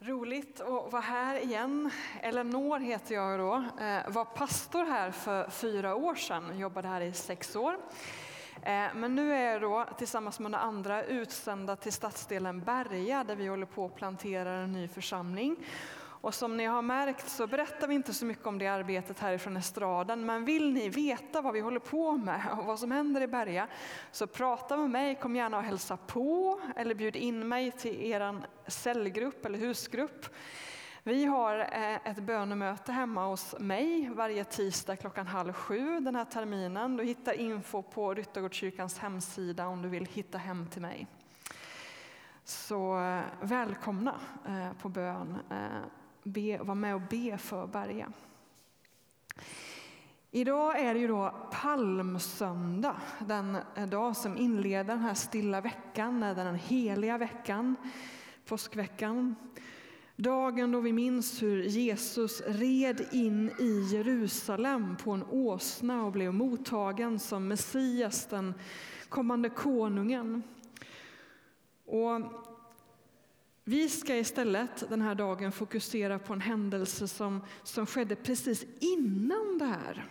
Roligt att vara här igen. Eleanor heter jag då. Eh, var pastor här för fyra år sedan, jobbade här i sex år. Eh, men nu är jag då tillsammans med några andra utsända till stadsdelen Berga där vi håller på att plantera en ny församling. Och som ni har märkt så berättar vi inte så mycket om det arbetet härifrån estraden, men vill ni veta vad vi håller på med och vad som händer i Berga så prata med mig, kom gärna och hälsa på eller bjud in mig till er cellgrupp eller husgrupp. Vi har eh, ett bönemöte hemma hos mig varje tisdag klockan halv sju den här terminen. Du hittar info på Ryttargårdskyrkans hemsida om du vill hitta hem till mig. Så eh, välkomna eh, på bön be, vara med och be för Berga. Idag är det ju då palmsöndag, den dag som inleder den här stilla veckan, den heliga veckan, påskveckan. Dagen då vi minns hur Jesus red in i Jerusalem på en åsna och blev mottagen som Messias, den kommande konungen. Och vi ska istället den här dagen fokusera på en händelse som, som skedde precis innan det här.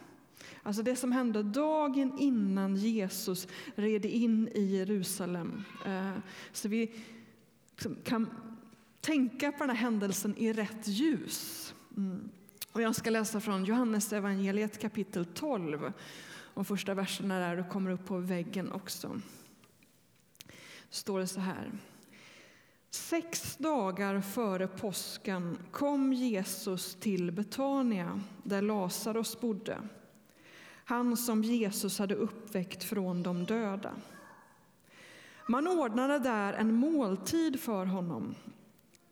Alltså det som hände dagen innan Jesus red in i Jerusalem. Eh, så vi liksom kan tänka på den här händelsen i rätt ljus. Mm. Och jag ska läsa från Johannes evangeliet kapitel 12. De första verserna där och kommer upp på väggen också. Står det så här. Sex dagar före påsken kom Jesus till Betania där Lazarus bodde. Han som Jesus hade uppväckt från de döda. Man ordnade där en måltid för honom.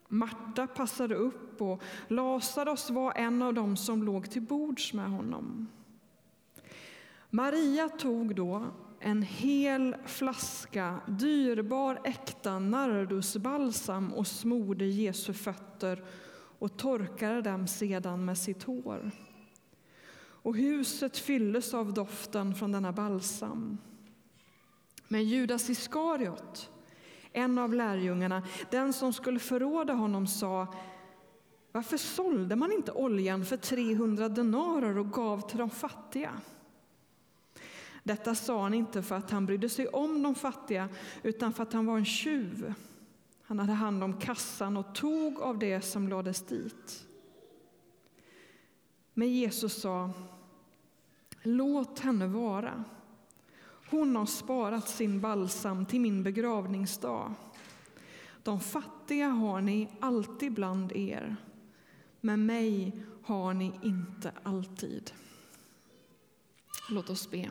Marta passade upp och Lazarus var en av dem som låg till bords med honom. Maria tog då en hel flaska dyrbar äkta nardusbalsam och smorde Jesu fötter och torkade dem sedan med sitt hår. Och huset fylldes av doften från denna balsam. Men Judas Iskariot, en av lärjungarna, den som skulle förråda honom, sa varför sålde man inte oljan för 300 denarer och gav till de fattiga? Detta sa han inte för att han brydde sig om de fattiga, utan för att han var en tjuv. Han hade hand om kassan och tog av det som lades dit. Men Jesus sa, låt henne vara. Hon har sparat sin balsam till min begravningsdag. De fattiga har ni alltid bland er, men mig har ni inte alltid. Låt oss be.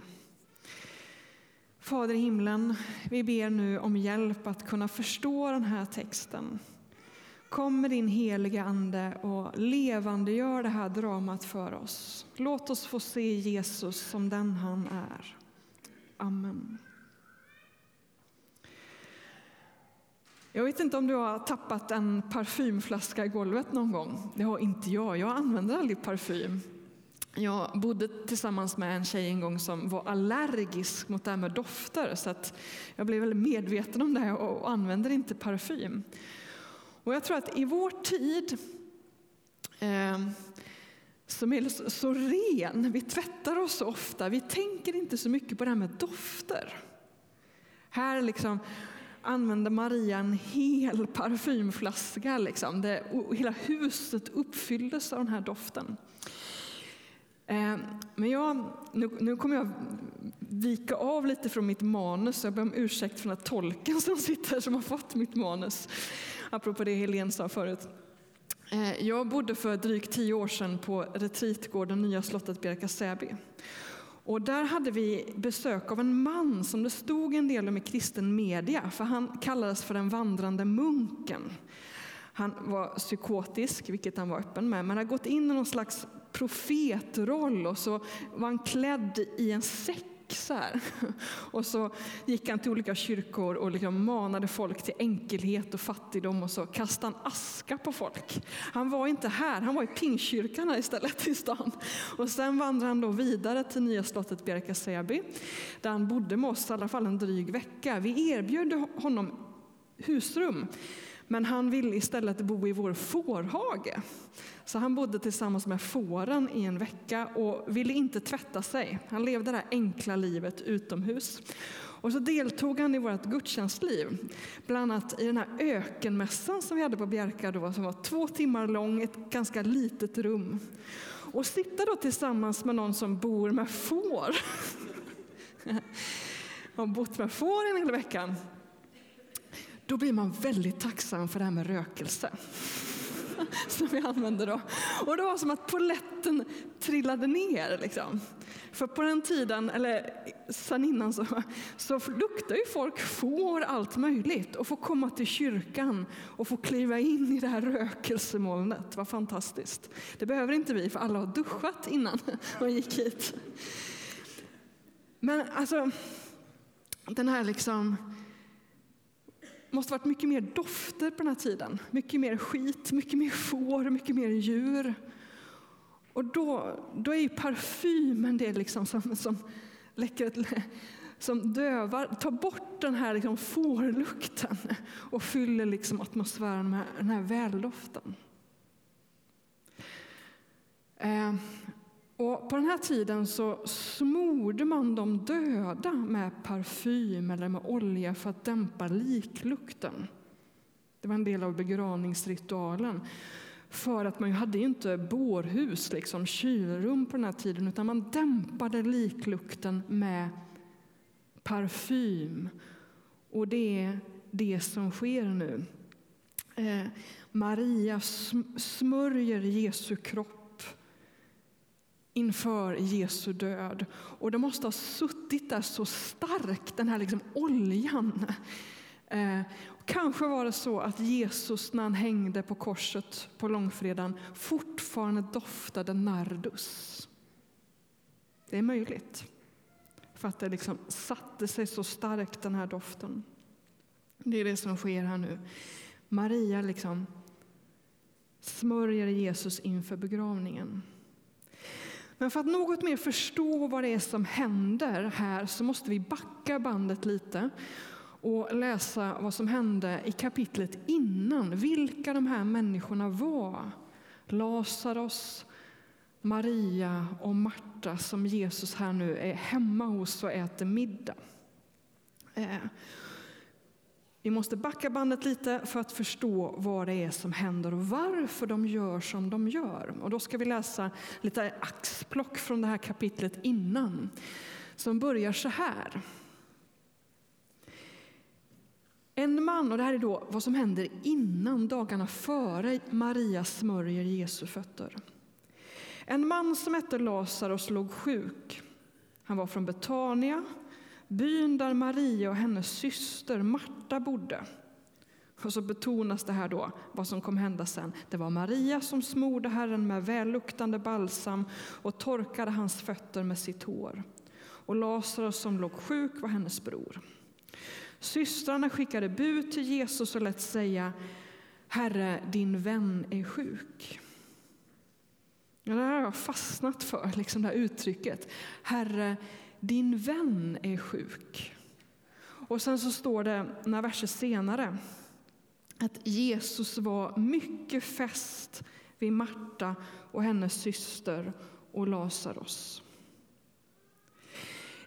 Fader i himlen, vi ber nu om hjälp att kunna förstå den här texten. Kom med din heliga Ande och levandegör det här dramat för oss. Låt oss få se Jesus som den han är. Amen. Jag vet inte om du har tappat en parfymflaska i golvet någon gång. Det har inte jag. Jag använder aldrig parfym. Jag bodde tillsammans med en tjej en gång som var allergisk mot det här med dofter så att jag blev väldigt medveten om det och använder inte parfym. Och jag tror att i vår tid eh, som är så ren, vi tvättar oss så ofta, vi tänker inte så mycket på det här med dofter. Här liksom använder Maria en hel parfymflaska, liksom. det, hela huset uppfylldes av den här doften. Eh, men jag, nu, nu kommer jag vika av lite från mitt manus, jag ber om ursäkt för den här tolken som sitter här som har fått mitt manus. Apropå det Helene sa förut. Eh, jag bodde för drygt tio år sedan på retreatgården Nya slottet Bjärka Säby. Och där hade vi besök av en man som det stod en del om i kristen media, för han kallades för den vandrande munken. Han var psykotisk, vilket han var öppen med, men hade gått in i någon slags profetroll och så var han klädd i en säck så här. Och så gick han till olika kyrkor och liksom manade folk till enkelhet och fattigdom och så kastade han aska på folk. Han var inte här, han var i Pingstkyrkan här istället i stan. Och sen vandrade han då vidare till nya slottet Bjärka Säby där han bodde med oss i alla fall en dryg vecka. Vi erbjöd honom husrum men han ville istället bo i vår fårhage. Så han bodde tillsammans med fåren i en vecka och ville inte tvätta sig. Han levde det här enkla livet utomhus. Och så deltog han i vårt gudstjänstliv, bland annat i den här ökenmässan som vi hade på Bjärka då, som var två timmar lång, ett ganska litet rum. Och sitta då tillsammans med någon som bor med får. har bott med får en hel veckan. Då blir man väldigt tacksam för det här med rökelse. Som vi använder då. Och det var som att poletten trillade ner. Liksom. För på den tiden, eller sen innan, så, så luktade ju folk får allt möjligt och få komma till kyrkan och få kliva in i det här rökelsemolnet. Vad fantastiskt. Det behöver inte vi, för alla har duschat innan de gick hit. Men alltså, den här liksom måste varit mycket mer dofter på den här tiden. Mycket mer skit, mycket mer får, mycket mer djur. Och då, då är ju parfymen det liksom som, som läcker som dövar, tar bort den här liksom fårlukten och fyller liksom atmosfären med den här väldoften. Eh, och på den här tiden så smorde man de döda med parfym eller med olja för att dämpa liklukten. Det var en del av begravningsritualen. För att man hade inte bårhus, liksom kylrum på den här tiden, utan man dämpade liklukten med parfym. Och det är det som sker nu. Eh, Maria smörjer Jesu kropp inför Jesu död. Och det måste ha suttit där så starkt, den här liksom oljan. Eh, kanske var det så att Jesus när han hängde på korset på långfredagen fortfarande doftade nardus. Det är möjligt. För att det liksom satte sig så starkt den här doften. Det är det som sker här nu. Maria liksom smörjer Jesus inför begravningen. Men för att något mer förstå vad det är som händer här så måste vi backa bandet lite och läsa vad som hände i kapitlet innan. Vilka de här människorna var. Lazarus, Maria och Marta som Jesus här nu är hemma hos och äter middag. Eh, vi måste backa bandet lite för att förstå vad det är som händer och varför de gör som de gör. Och då ska vi läsa lite axplock från det här kapitlet innan som börjar så här. En man, och det här är då vad som händer innan dagarna före Maria smörjer Jesu fötter. En man som hette Lazarus låg sjuk. Han var från Betania, byn där Maria och hennes syster Marta bodde. Och så betonas det här då, vad som kom hända sen. Det var Maria som smorde Herren med välluktande balsam och torkade hans fötter med sitt hår. Och Lazarus som låg sjuk var hennes bror. Systrarna skickade bud till Jesus och lät säga Herre, din vän är sjuk. Ja, det här har jag fastnat för, liksom det här uttrycket. Herre, din vän är sjuk. Och sen så står det några verser senare att Jesus var mycket fäst vid Marta och hennes syster och Lazarus.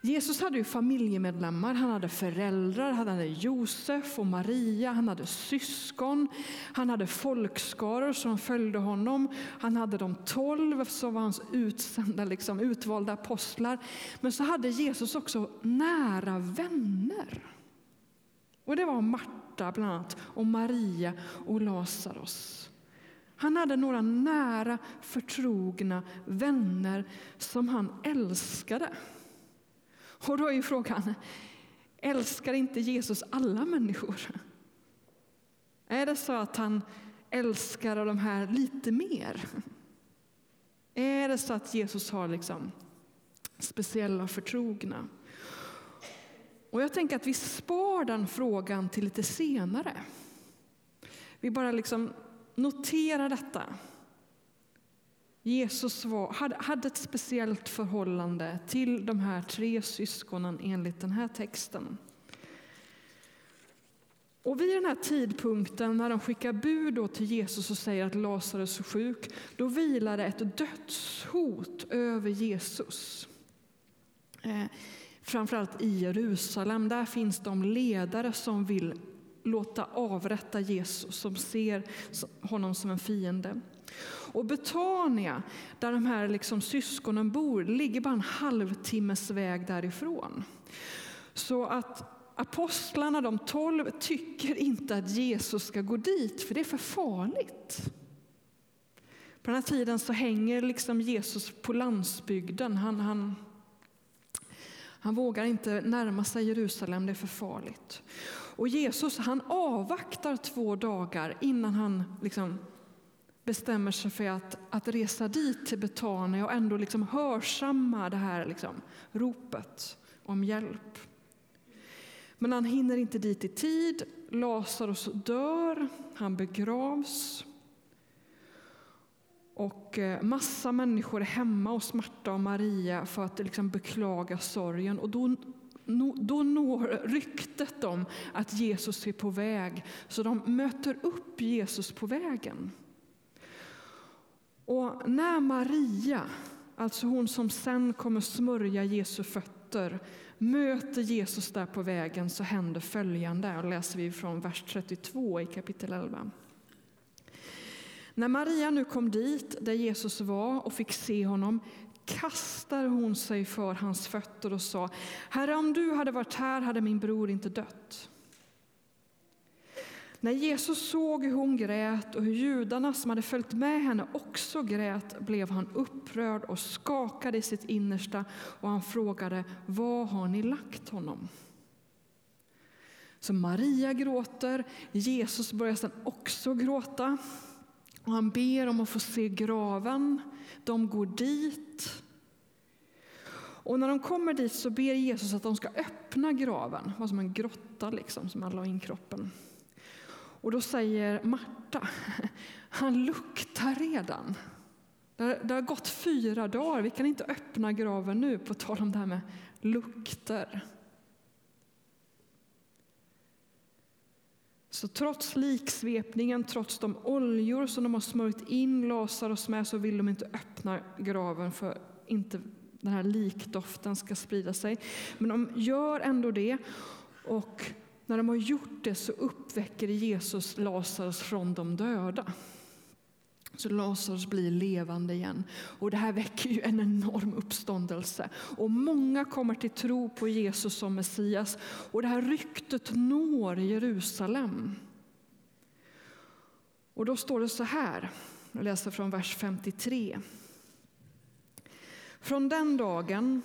Jesus hade ju familjemedlemmar, han hade föräldrar, han hade Josef och Maria, han hade syskon, han hade folkskaror som följde honom, han hade de tolv som var hans utsända, liksom, utvalda apostlar. Men så hade Jesus också nära vänner. Och det var Marta bland annat, och Maria och Lazarus. Han hade några nära förtrogna vänner som han älskade. Och då är ju frågan, älskar inte Jesus alla människor? Är det så att han älskar de här lite mer? Är det så att Jesus har liksom speciella förtrogna? Och jag tänker att vi spar den frågan till lite senare. Vi bara liksom noterar detta. Jesus var, hade, hade ett speciellt förhållande till de här tre syskonen enligt den här texten. Och vid den här tidpunkten när de skickar bud då till Jesus och säger att Lazarus är sjuk, då vilar det ett dödshot över Jesus. Eh, framförallt i Jerusalem. Där finns de ledare som vill låta avrätta Jesus, som ser honom som en fiende. Och Betania, där de här liksom syskonen bor, ligger bara en halvtimmes väg därifrån. Så att apostlarna, de tolv, tycker inte att Jesus ska gå dit, för det är för farligt. På den här tiden så hänger liksom Jesus på landsbygden. Han, han, han vågar inte närma sig Jerusalem, det är för farligt. Och Jesus han avvaktar två dagar innan han liksom bestämmer sig för att, att resa dit till Betania och ändå liksom hörsamma det här liksom, ropet om hjälp. Men han hinner inte dit i tid. Lazarus dör, han begravs. Och eh, massa människor är hemma hos Marta och Maria för att liksom beklaga sorgen. Och då, då når ryktet om att Jesus är på väg, så de möter upp Jesus på vägen. Och när Maria, alltså hon som sen kommer smörja Jesu fötter, möter Jesus där på vägen så händer följande. Och läser vi från vers 32 i kapitel 11. När Maria nu kom dit där Jesus var och fick se honom kastade hon sig för hans fötter och sa Herre, om du hade varit här hade min bror inte dött. När Jesus såg hur hon grät och hur judarna som hade följt med henne också grät blev han upprörd och skakade i sitt innersta och han frågade Var har ni lagt honom? Så Maria gråter, Jesus börjar sedan också gråta och han ber om att få se graven. De går dit. Och när de kommer dit så ber Jesus att de ska öppna graven. Det var som en grotta liksom, som man la in kroppen. Och då säger Marta, han luktar redan. Det har gått fyra dagar, vi kan inte öppna graven nu, på tal om det här med lukter. Så trots liksvepningen, trots de oljor som de har smörjt in Lazarus med, så vill de inte öppna graven för inte den här likdoften ska sprida sig. Men de gör ändå det. Och när de har gjort det så uppväcker Jesus Lazarus från de döda. Så Lazarus blir levande igen. Och det här väcker ju en enorm uppståndelse. Och många kommer till tro på Jesus som Messias. Och det här ryktet når Jerusalem. Och då står det så här, jag läser från vers 53. Från den dagen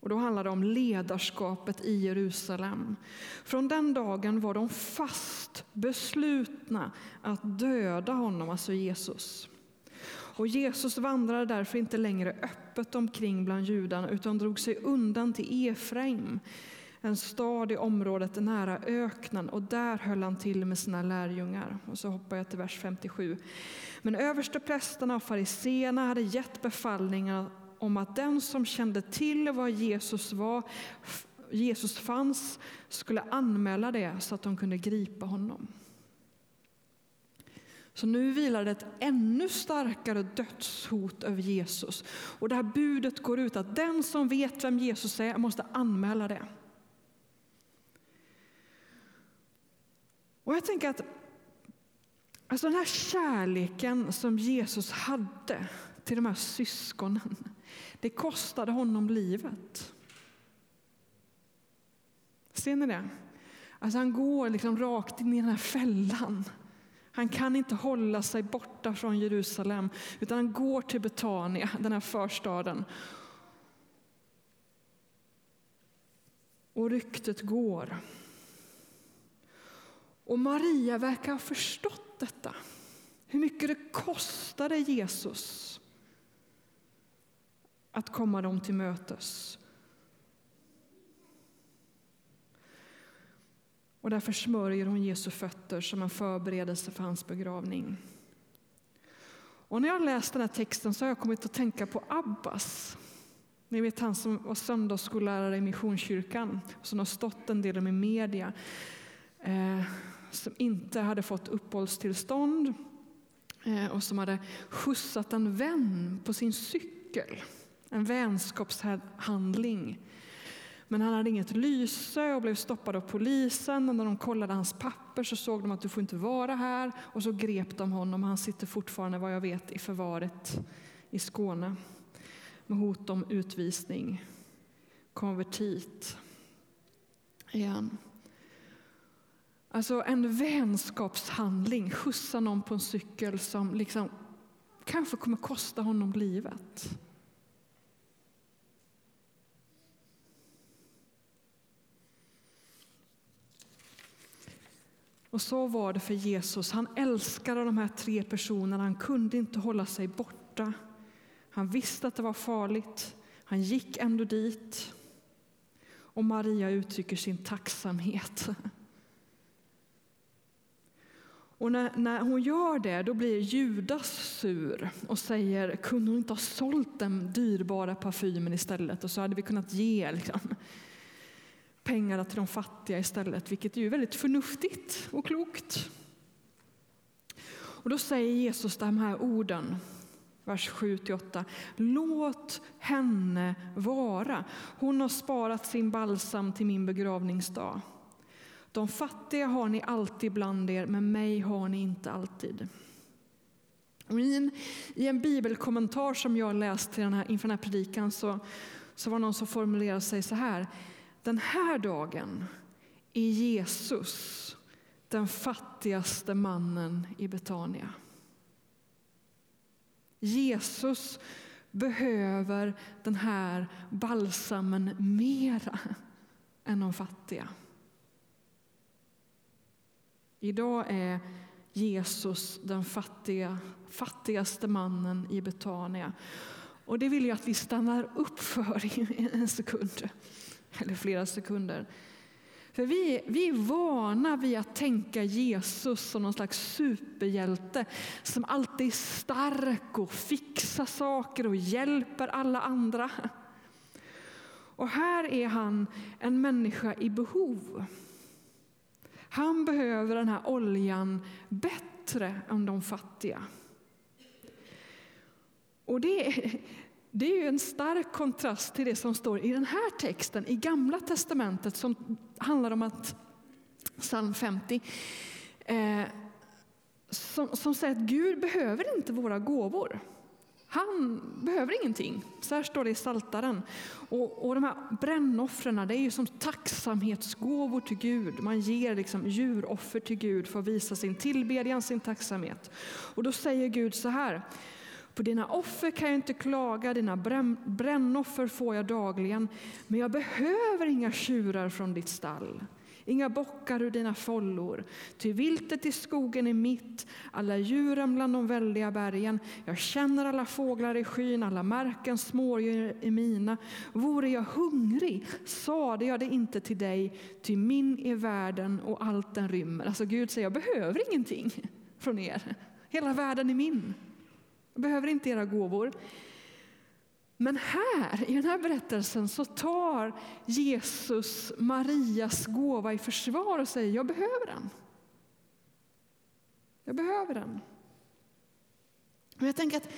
och då handlar det om ledarskapet i Jerusalem. Från den dagen var de fast beslutna att döda honom, alltså Jesus. Och Jesus vandrade därför inte längre öppet omkring bland judarna utan drog sig undan till Efraim, en stad i området nära öknen och där höll han till med sina lärjungar. Och så hoppar jag till vers 57. Men översteprästerna och fariseerna hade gett befallningar om att den som kände till var Jesus var, Jesus fanns, skulle anmäla det så att de kunde gripa honom. Så nu vilar det ett ännu starkare dödshot över Jesus. Och det här budet går ut att den som vet vem Jesus är måste anmäla det. Och jag tänker att alltså den här kärleken som Jesus hade till de här syskonen, det kostade honom livet. Ser ni det? Alltså han går liksom rakt in i den här fällan. Han kan inte hålla sig borta från Jerusalem, utan han går till Betania, den här förstaden. Och ryktet går. Och Maria verkar ha förstått detta. Hur mycket det kostade Jesus att komma dem till mötes. Och därför smörjer hon Jesu fötter som en förberedelse för hans begravning. Och när jag läst den här texten så har jag kommit att tänka på Abbas. Ni vet han som var söndagsskollärare i Missionskyrkan, som har stått en del i media. eh, som inte hade fått uppehållstillstånd eh, och som hade skjutsat en vän på sin cykel. En vänskapshandling. Men han hade inget lyse och blev stoppad av polisen. Och när de kollade hans papper så såg de att du får inte vara här. Och så grep de honom. Han sitter fortfarande, vad jag vet, i förvaret i Skåne med hot om utvisning. Konvertit. Igen. Alltså en vänskapshandling, skjutsa någon på en cykel som liksom kanske kommer kosta honom livet. Och så var det för Jesus. Han älskade de här tre personerna. Han kunde inte hålla sig borta. Han visste att det var farligt. Han gick ändå dit. Och Maria uttrycker sin tacksamhet. Och när, när, hon gör det, då blir Judas sur och säger, kunde hon inte ha sålt den dyrbara parfymen istället? Och så hade vi kunnat ge liksom, pengarna till de fattiga istället, vilket är ju väldigt förnuftigt och klokt. Och då säger Jesus de här orden, vers 7-8. Låt henne vara. Hon har sparat sin balsam till min begravningsdag. De fattiga har ni alltid bland er, men mig har ni inte alltid. Och I en, I en bibelkommentar som jag läst till den här, inför den här predikan så, så var någon som formulerade sig så här. Den här dagen är Jesus den fattigaste mannen i Betania. Jesus behöver den här balsamen mera än de fattiga. Idag är Jesus den fattiga, fattigaste mannen i Betania. Och det vill jag att vi stannar upp för i en sekund, eller flera sekunder. För vi, vi är vana vid att tänka Jesus som någon slags superhjälte som alltid är stark och fixar saker och hjälper alla andra. Och här är han en människa i behov. Han behöver den här oljan bättre än de fattiga. Och det, det är ju en stark kontrast till det som står i den här texten i Gamla testamentet som handlar om att psalm 50 eh, som, som säger att Gud behöver inte våra gåvor. Han behöver ingenting. Så här står det i Saltaren. Och, och de här brännoffren det är ju som tacksamhetsgåvor till Gud. Man ger liksom djuroffer till Gud för att visa sin tillbedjan, sin tacksamhet. Och då säger Gud så här. På dina offer kan jag inte klaga, dina brännoffer får jag dagligen. Men jag behöver inga tjurar från ditt stall inga bockar ur dina follor. Ty viltet i skogen är mitt, alla djuren bland de väldiga bergen. Jag känner alla fåglar i skyn, alla markens smådjur är mina. Vore jag hungrig sade jag det inte till dig, ty min är världen och allt den rymmer. Alltså Gud säger, jag behöver ingenting från er. Hela världen är min. Jag behöver inte era gåvor. Men här, i den här berättelsen, så tar Jesus Marias gåva i försvar och säger, jag behöver den. Jag behöver den. Och jag tänker att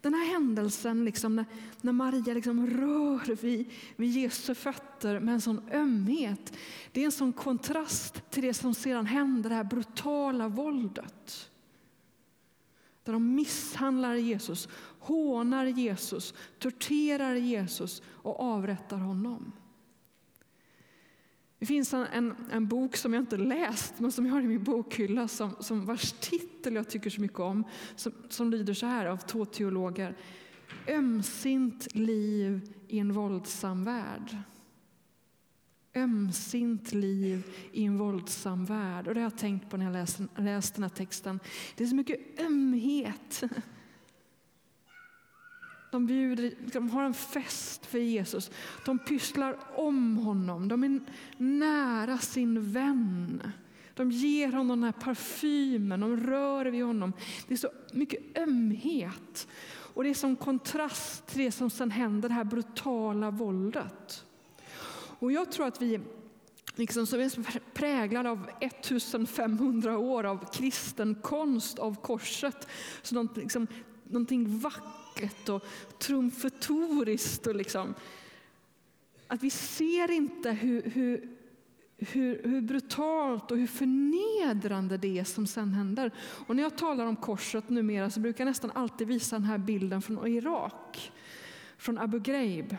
den här händelsen, liksom, när, när Maria liksom rör vid, vid Jesu fötter med en sån ömhet, det är en sån kontrast till det som sedan händer, det här brutala våldet. Där de misshandlar Jesus, hånar Jesus, torterar Jesus och avrättar honom. Det finns en, en, en, bok som jag inte läst, men som jag har i min bokhylla, som, som vars titel jag tycker så mycket om, som, som lyder så här av två teologer. Ömsint liv i en våldsam värld. Ömsint liv i en våldsam värld. Och det har jag tänkt på när jag läst, läst den här texten. Det är så mycket ömhet de, bjuder, de har en fest för Jesus. De pysslar om honom. De är nära sin vän. De ger honom den här parfymen, de rör vid honom. Det är så mycket ömhet. Och det är som kontrast till det som sen händer, det här brutala våldet. Och jag tror att vi liksom, som är präglade av 1500 år av kristen konst av korset. Så något, liksom, någonting vackert och trumfetoriskt. Och liksom, att vi ser inte hur, hur, hur, hur, brutalt och hur förnedrande det är som sen händer. Och när jag talar om korset numera så brukar jag nästan alltid visa den här bilden från Irak, från Abu Ghraib.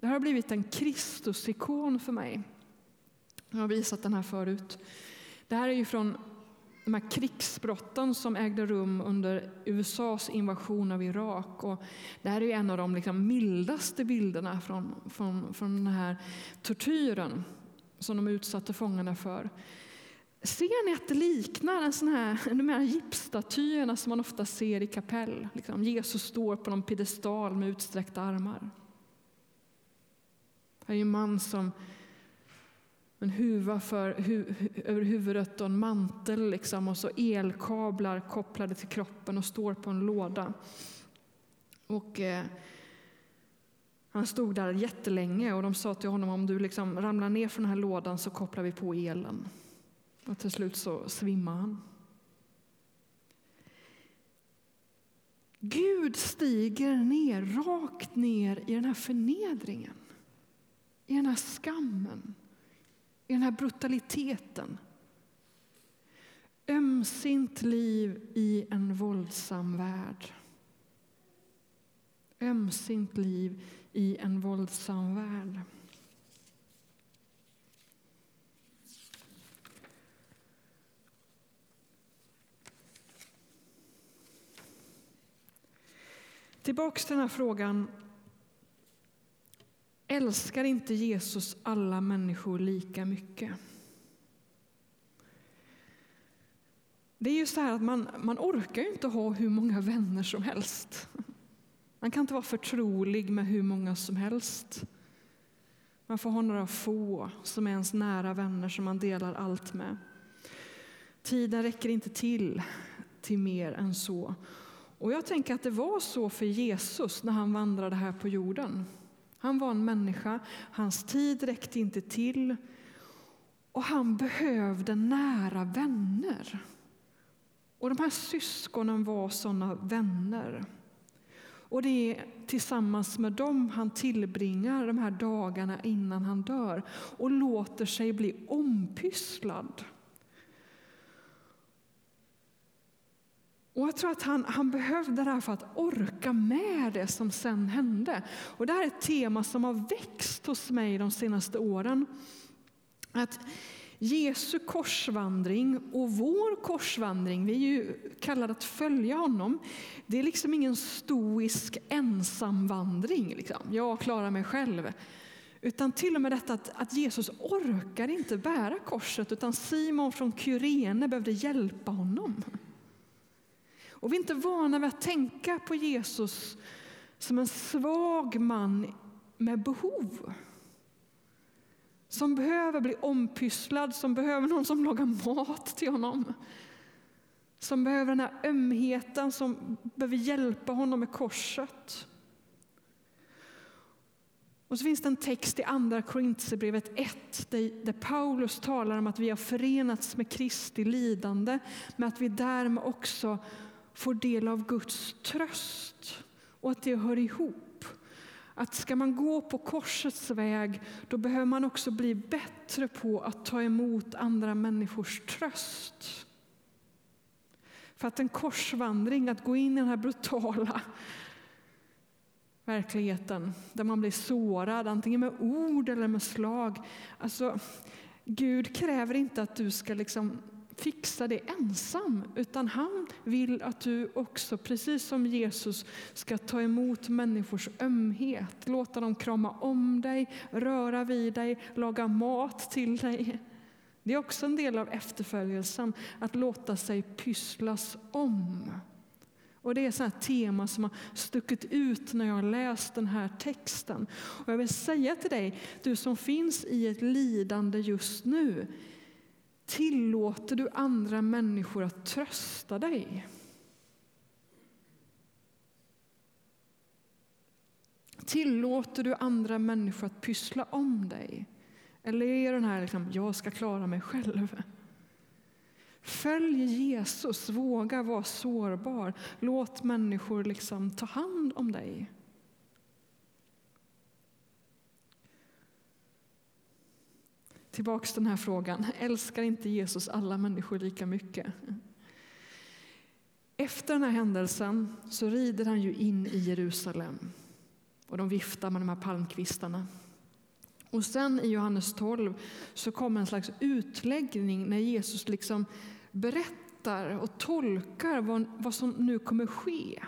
Det här har blivit en Kristusikon för mig. Jag har visat den här förut. Det här är ju från de här krigsbrotten som ägde rum under USAs invasion av Irak. Och det här är en av de liksom mildaste bilderna från, från, från den här tortyren som de utsatte fångarna för. Ser ni att det liknar en sån här, de här gipsstatyerna som man ofta ser i kapell? Liksom Jesus står på någon piedestal med utsträckta armar. Det är en man som en huva för, hu, över huvudet och en mantel liksom, och så elkablar kopplade till kroppen och står på en låda. Och, eh, han stod där jättelänge och de sa till honom om du liksom ramlar ner från den här lådan så kopplar vi på elen. Och till slut så svimmar han. Gud stiger ner, rakt ner i den här förnedringen, i den här skammen i den här brutaliteten. Ömsint liv i en våldsam värld. Ömsint liv i en våldsam värld. Tillbaka till den här frågan Älskar inte Jesus alla människor lika mycket? Det är ju så här att man, man orkar ju inte ha hur många vänner som helst. Man kan inte vara förtrolig med hur många som helst. Man får ha några få som är ens nära vänner som man delar allt med. Tiden räcker inte till till mer än så. Och jag tänker att det var så för Jesus när han vandrade här på jorden. Han var en människa, hans tid räckte inte till och han behövde nära vänner. Och de här syskonen var sådana vänner. Och det är tillsammans med dem han tillbringar de här dagarna innan han dör och låter sig bli ompysslad Och jag tror att han, han behövde det här för att orka med det som sen hände. Och det här är ett tema som har växt hos mig de senaste åren. Att Jesu korsvandring och vår korsvandring, vi är ju kallade att följa honom. Det är liksom ingen stoisk ensamvandring. Liksom. Jag klarar mig själv. Utan till och med detta att, att Jesus orkar inte bära korset utan Simon från Kyrene behövde hjälpa honom. Och vi är inte vana vid att tänka på Jesus som en svag man med behov. Som behöver bli ompysslad, som behöver någon som lagar mat till honom. Som behöver den här ömheten, som behöver hjälpa honom med korset. Och så finns det en text i Andra Korintierbrevet 1 där, där Paulus talar om att vi har förenats med Kristi lidande, men att vi därmed också får del av Guds tröst och att det hör ihop. Att ska man gå på korsets väg, då behöver man också bli bättre på att ta emot andra människors tröst. För att en korsvandring, att gå in i den här brutala verkligheten där man blir sårad, antingen med ord eller med slag. Alltså, Gud kräver inte att du ska liksom fixa det ensam, utan han vill att du också, precis som Jesus, ska ta emot människors ömhet, låta dem krama om dig, röra vid dig, laga mat till dig. Det är också en del av efterföljelsen, att låta sig pysslas om. Och Det är ett tema som har stuckit ut när jag har läst den här texten. Och jag vill säga till dig, du som finns i ett lidande just nu, Tillåter du andra människor att trösta dig? Tillåter du andra människor att pyssla om dig? Eller är det den här liksom, jag ska klara mig själv? Följ Jesus, våga vara sårbar. Låt människor liksom ta hand om dig. Tillbaks till den här frågan. Älskar inte Jesus alla människor lika mycket? Efter den här händelsen så rider han ju in i Jerusalem och de viftar med de här palmkvistarna. Och sen i Johannes 12 så kommer en slags utläggning när Jesus liksom berättar och tolkar vad, vad som nu kommer ske.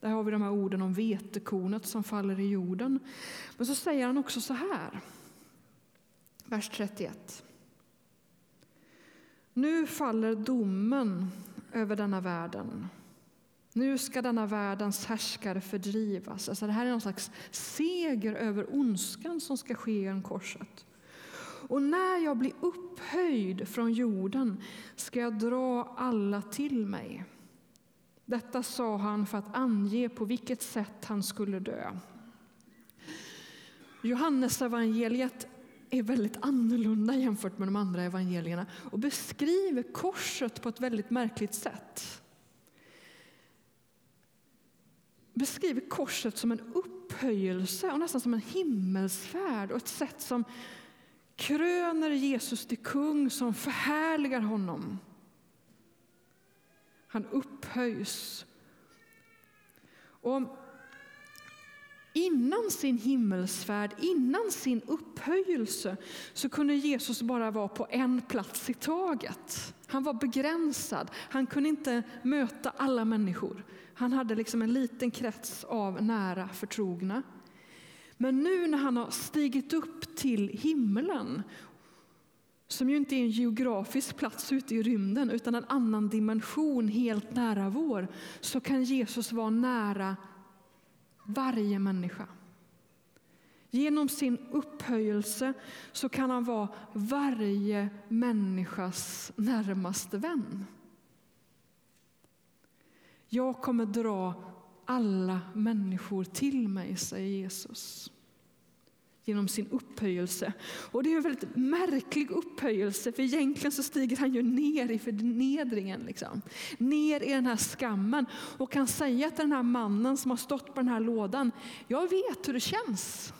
Där har vi de här orden om vetekornet som faller i jorden. Men så säger han också så här, vers 31. Nu faller domen över denna världen. Nu ska denna världens härskare fördrivas. Alltså det här är någon slags seger över ondskan som ska ske genom korset. Och när jag blir upphöjd från jorden ska jag dra alla till mig. Detta sa han för att ange på vilket sätt han skulle dö. Johannes evangeliet är väldigt annorlunda jämfört med de andra evangelierna och beskriver korset på ett väldigt märkligt sätt. Beskriver korset som en upphöjelse och nästan som en himmelsfärd och ett sätt som kröner Jesus till kung som förhärligar honom. Han upphöjs. Och Innan sin himmelsfärd, innan sin upphöjelse, så kunde Jesus bara vara på en plats i taget. Han var begränsad. Han kunde inte möta alla människor. Han hade liksom en liten krets av nära förtrogna. Men nu när han har stigit upp till himlen, som ju inte är en geografisk plats ute i rymden, utan en annan dimension helt nära vår, så kan Jesus vara nära varje människa. Genom sin upphöjelse så kan han vara varje människas närmaste vän. Jag kommer dra alla människor till mig, säger Jesus genom sin upphöjelse. Och det är en väldigt märklig upphöjelse, för egentligen så stiger han ju ner i förnedringen. Liksom. Ner i den här skammen och kan säga till den här mannen som har stått på den här lådan, jag vet hur det känns.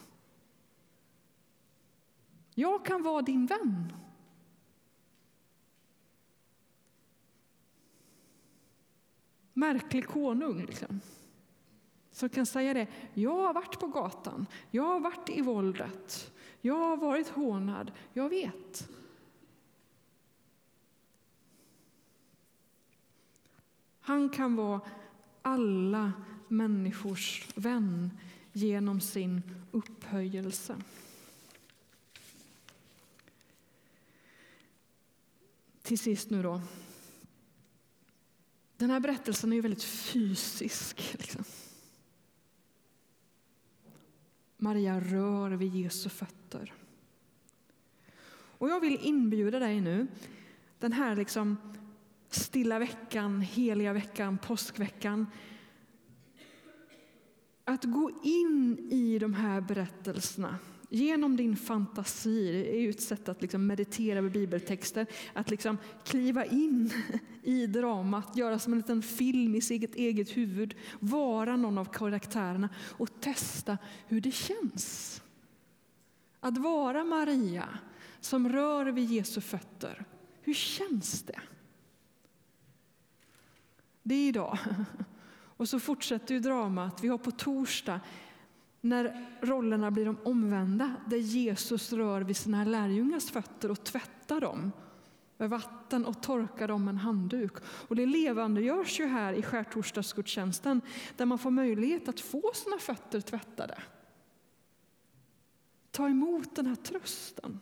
Jag kan vara din vän. Märklig konung. Liksom som kan säga det. Jag har varit på gatan, jag har varit i våldet, jag har varit hånad, jag vet. Han kan vara alla människors vän genom sin upphöjelse. Till sist nu då. Den här berättelsen är ju väldigt fysisk. Liksom. Maria rör vid Jesu fötter. Och jag vill inbjuda dig nu, den här liksom stilla veckan, heliga veckan, påskveckan, att gå in i de här berättelserna genom din fantasi. Det är ju ett sätt att liksom meditera med bibeltexter, att liksom kliva in i dramat, göra som en liten film i sitt eget huvud, vara någon av karaktärerna och testa hur det känns. Att vara Maria som rör vid Jesu fötter. Hur känns det? Det är idag. Och så fortsätter ju dramat. Vi har på torsdag när rollerna blir de omvända, där Jesus rör vid sina lärjungars fötter och tvättar dem med vatten och torkar dem med en handduk. Och det levandegörs ju här i skärtorsdagsgudstjänsten där man får möjlighet att få sina fötter tvättade. Ta emot den här trösten.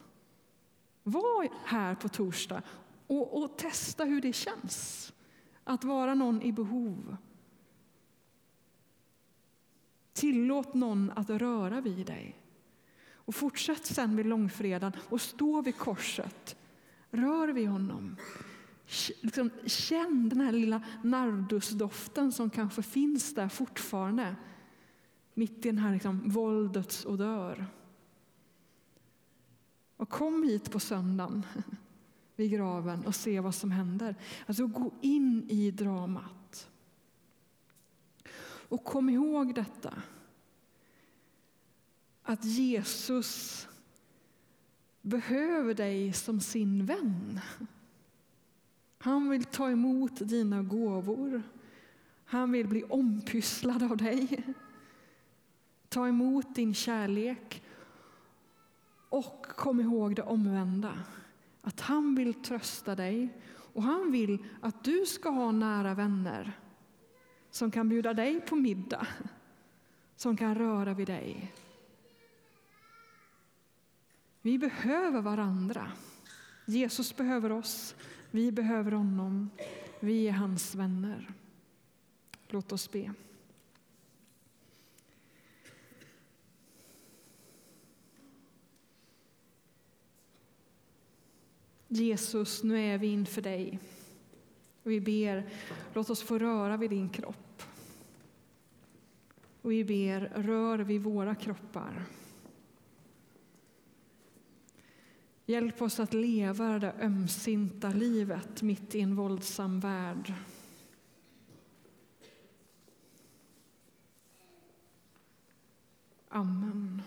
Var här på torsdag och, och testa hur det känns att vara någon i behov Tillåt någon att röra vid dig. Och fortsätt sen vid långfredagen och stå vid korset. Rör vid honom. Liksom, känn den här lilla nardusdoften som kanske finns där fortfarande. Mitt i den här liksom, våldets odör. Och kom hit på söndagen vid graven och se vad som händer. Alltså gå in i dramat. Och kom ihåg detta. Att Jesus behöver dig som sin vän. Han vill ta emot dina gåvor. Han vill bli ompysslad av dig. Ta emot din kärlek. Och kom ihåg det omvända. Att han vill trösta dig och han vill att du ska ha nära vänner som kan bjuda dig på middag, som kan röra vid dig. Vi behöver varandra. Jesus behöver oss, vi behöver honom. Vi är hans vänner. Låt oss be. Jesus, nu är vi inför dig. Vi ber, låt oss få röra vid din kropp. Och vi ber, rör vid våra kroppar. Hjälp oss att leva det ömsinta livet mitt i en våldsam värld. Amen.